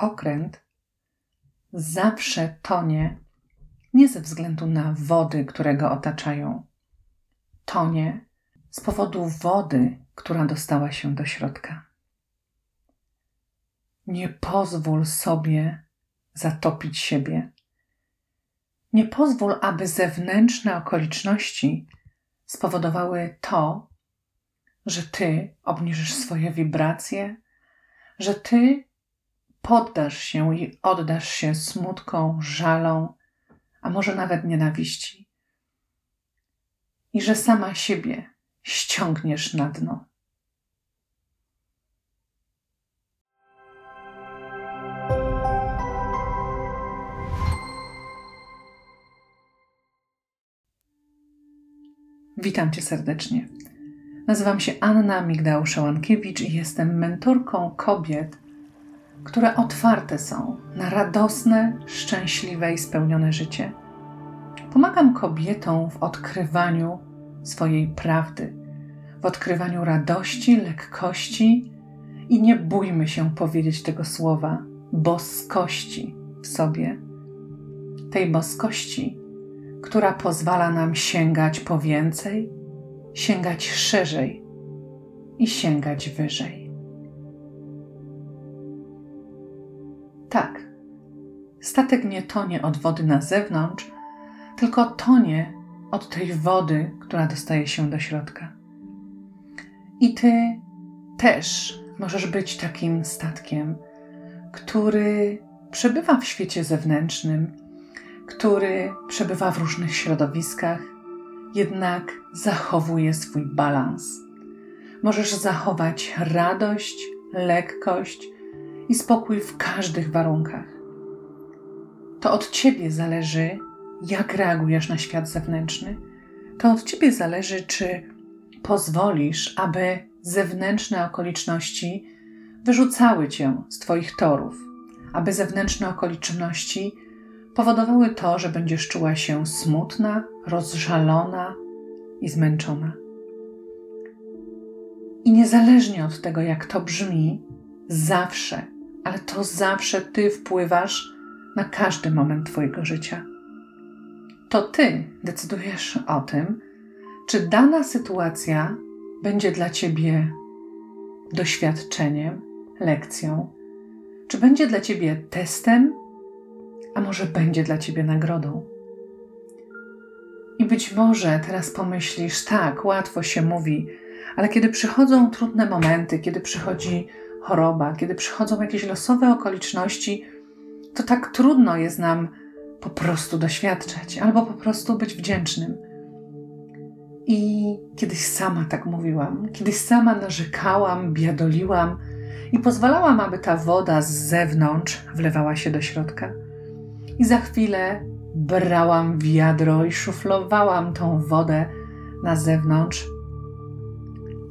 okręt zawsze tonie nie ze względu na wody, które go otaczają. Tonie z powodu wody, która dostała się do środka. Nie pozwól sobie zatopić siebie. Nie pozwól, aby zewnętrzne okoliczności spowodowały to, że ty obniżysz swoje wibracje, że ty poddasz się i oddasz się smutkom, żalom, a może nawet nienawiści. I że sama siebie ściągniesz na dno. Witam Cię serdecznie. Nazywam się Anna Migdał-Szałankiewicz i jestem mentorką kobiet, które otwarte są na radosne, szczęśliwe i spełnione życie. Pomagam kobietom w odkrywaniu swojej prawdy, w odkrywaniu radości, lekkości i nie bójmy się powiedzieć tego słowa boskości w sobie. Tej boskości, która pozwala nam sięgać po więcej, sięgać szerzej i sięgać wyżej. Tak, statek nie tonie od wody na zewnątrz, tylko tonie od tej wody, która dostaje się do środka. I ty też możesz być takim statkiem, który przebywa w świecie zewnętrznym, który przebywa w różnych środowiskach, jednak zachowuje swój balans. Możesz zachować radość, lekkość i spokój w każdych warunkach. To od ciebie zależy, jak reagujesz na świat zewnętrzny. To od ciebie zależy, czy pozwolisz, aby zewnętrzne okoliczności wyrzucały cię z twoich torów, aby zewnętrzne okoliczności powodowały to, że będziesz czuła się smutna, rozżalona i zmęczona. I niezależnie od tego, jak to brzmi, zawsze, ale to zawsze Ty wpływasz na każdy moment Twojego życia. To Ty decydujesz o tym, czy dana sytuacja będzie dla Ciebie doświadczeniem, lekcją, czy będzie dla Ciebie testem, a może będzie dla Ciebie nagrodą. I być może teraz pomyślisz, tak, łatwo się mówi, ale kiedy przychodzą trudne momenty, kiedy przychodzi choroba, kiedy przychodzą jakieś losowe okoliczności, to tak trudno jest nam po prostu doświadczać albo po prostu być wdzięcznym. I kiedyś sama tak mówiłam, kiedyś sama narzekałam, biadoliłam i pozwalałam, aby ta woda z zewnątrz wlewała się do środka. I za chwilę brałam wiadro i szuflowałam tą wodę na zewnątrz.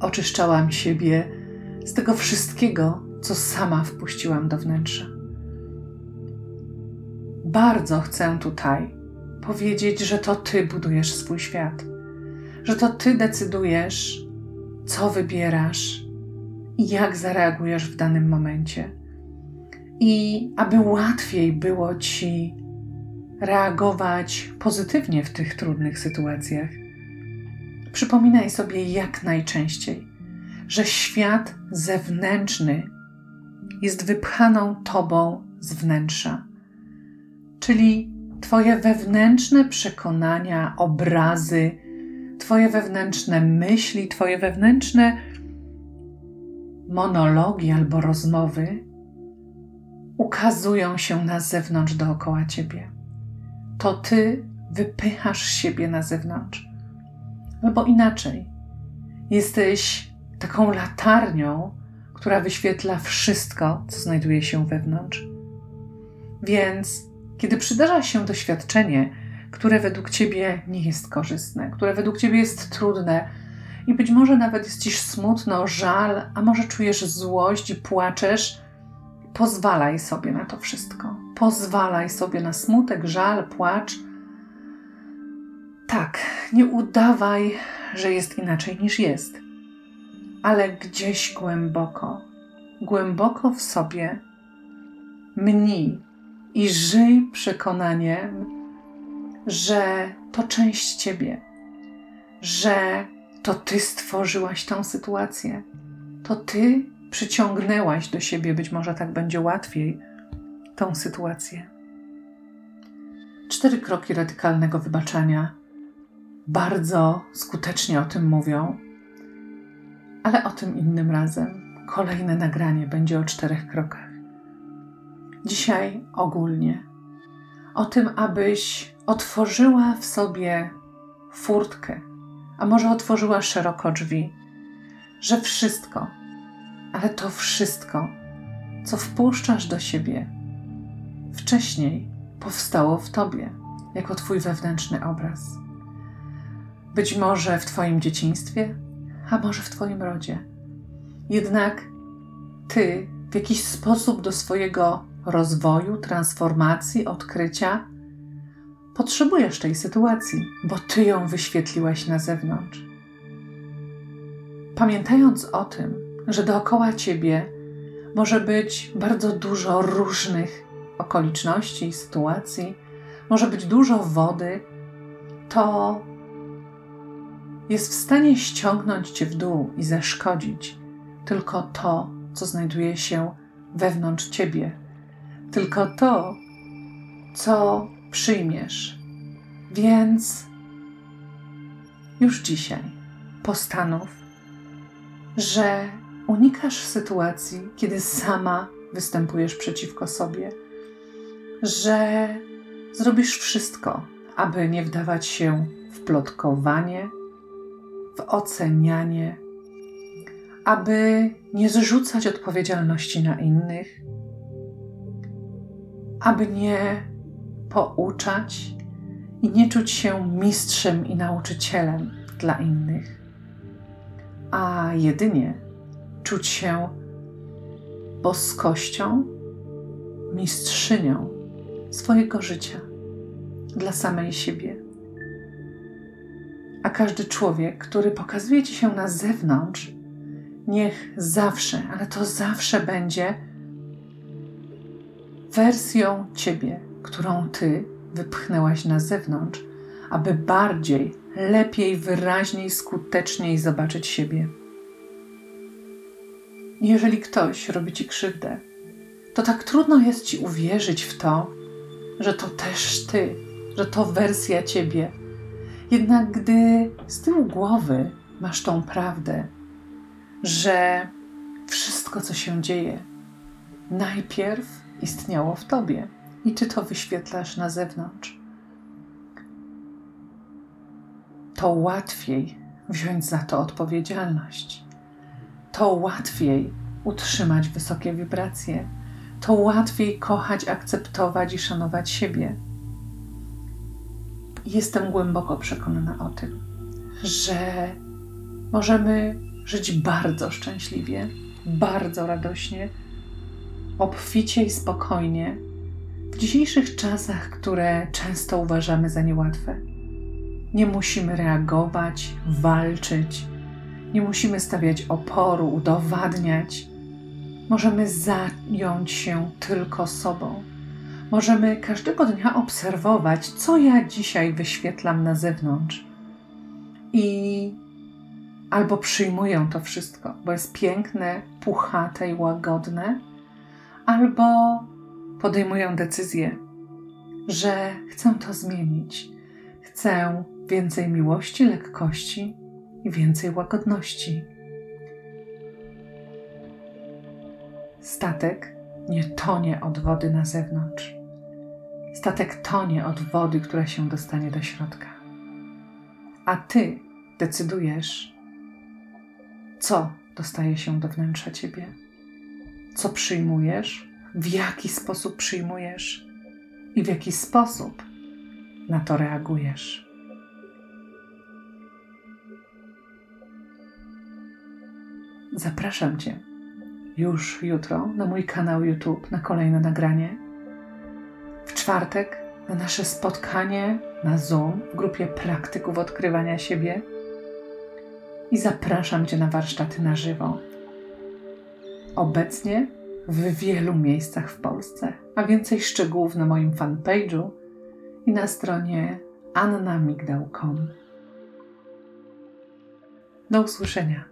Oczyszczałam siebie z tego wszystkiego, co sama wpuściłam do wnętrza. Bardzo chcę tutaj powiedzieć, że to Ty budujesz swój świat, że to Ty decydujesz, co wybierasz i jak zareagujesz w danym momencie. I aby łatwiej było Ci reagować pozytywnie w tych trudnych sytuacjach. Przypominaj sobie jak najczęściej, że świat zewnętrzny jest wypchaną tobą z wnętrza, czyli Twoje wewnętrzne przekonania, obrazy, Twoje wewnętrzne myśli, Twoje wewnętrzne monologi albo rozmowy ukazują się na zewnątrz dookoła Ciebie. To ty wypychasz siebie na zewnątrz. Albo inaczej, jesteś taką latarnią, która wyświetla wszystko, co znajduje się wewnątrz. Więc, kiedy przydarza się doświadczenie, które według ciebie nie jest korzystne, które według ciebie jest trudne, i być może nawet jest ci smutno, żal, a może czujesz złość i płaczesz, Pozwalaj sobie na to wszystko. Pozwalaj sobie na smutek, żal, płacz. Tak, nie udawaj, że jest inaczej niż jest, ale gdzieś głęboko, głęboko w sobie. Mnij i żyj przekonaniem, że to część ciebie, że to ty stworzyłaś tą sytuację, to ty przyciągnęłaś do siebie, być może tak będzie łatwiej, tą sytuację. Cztery kroki radykalnego wybaczania bardzo skutecznie o tym mówią, ale o tym innym razem. Kolejne nagranie będzie o czterech krokach. Dzisiaj ogólnie o tym, abyś otworzyła w sobie furtkę, a może otworzyła szeroko drzwi, że wszystko, ale to wszystko, co wpuszczasz do siebie, wcześniej powstało w tobie, jako twój wewnętrzny obraz. Być może w twoim dzieciństwie, a może w twoim rodzie. Jednak ty w jakiś sposób do swojego rozwoju, transformacji, odkrycia potrzebujesz tej sytuacji, bo ty ją wyświetliłaś na zewnątrz. Pamiętając o tym, że dookoła ciebie może być bardzo dużo różnych okoliczności i sytuacji, może być dużo wody, to jest w stanie ściągnąć cię w dół i zaszkodzić. Tylko to, co znajduje się wewnątrz ciebie, tylko to, co przyjmiesz. Więc już dzisiaj postanów, że unikasz sytuacji, kiedy sama występujesz przeciwko sobie. Że zrobisz wszystko, aby nie wdawać się w plotkowanie, ocenianie, aby nie zrzucać odpowiedzialności na innych, aby nie pouczać i nie czuć się mistrzem i nauczycielem dla innych, a jedynie czuć się boskością, mistrzynią swojego życia dla samej siebie. A każdy człowiek, który pokazuje ci się na zewnątrz, niech zawsze, ale to zawsze będzie wersją ciebie, którą ty wypchnęłaś na zewnątrz, aby bardziej, lepiej, wyraźniej, skuteczniej zobaczyć siebie. Jeżeli ktoś robi ci krzywdę, to tak trudno jest ci uwierzyć w to, że to też ty, że to wersja ciebie. Jednak gdy z tyłu głowy masz tą prawdę, że wszystko, co się dzieje, najpierw istniało w tobie i ty to wyświetlasz na zewnątrz, to łatwiej wziąć za to odpowiedzialność. To łatwiej utrzymać wysokie wibracje to łatwiej kochać, akceptować i szanować siebie. Jestem głęboko przekonana o tym, że możemy żyć bardzo szczęśliwie, bardzo radośnie, obficie i spokojnie w dzisiejszych czasach, które często uważamy za niełatwe. Nie musimy reagować, walczyć, nie musimy stawiać oporu, udowadniać Możemy zająć się tylko sobą. Możemy każdego dnia obserwować, co ja dzisiaj wyświetlam na zewnątrz. I albo przyjmuję to wszystko, bo jest piękne, puchate i łagodne, albo podejmuję decyzję, że chcę to zmienić. Chcę więcej miłości, lekkości i więcej łagodności. Statek nie tonie od wody na zewnątrz. Statek tonie od wody, która się dostanie do środka. A ty decydujesz, co dostaje się do wnętrza ciebie, co przyjmujesz, w jaki sposób przyjmujesz i w jaki sposób na to reagujesz. Zapraszam Cię już jutro na mój kanał YouTube na kolejne nagranie. Czwartek na nasze spotkanie na Zoom w grupie praktyków odkrywania siebie. I zapraszam Cię na warsztaty na żywo. Obecnie w wielu miejscach w Polsce a więcej szczegółów na moim fanpage'u i na stronie annamigdał.com. Do usłyszenia.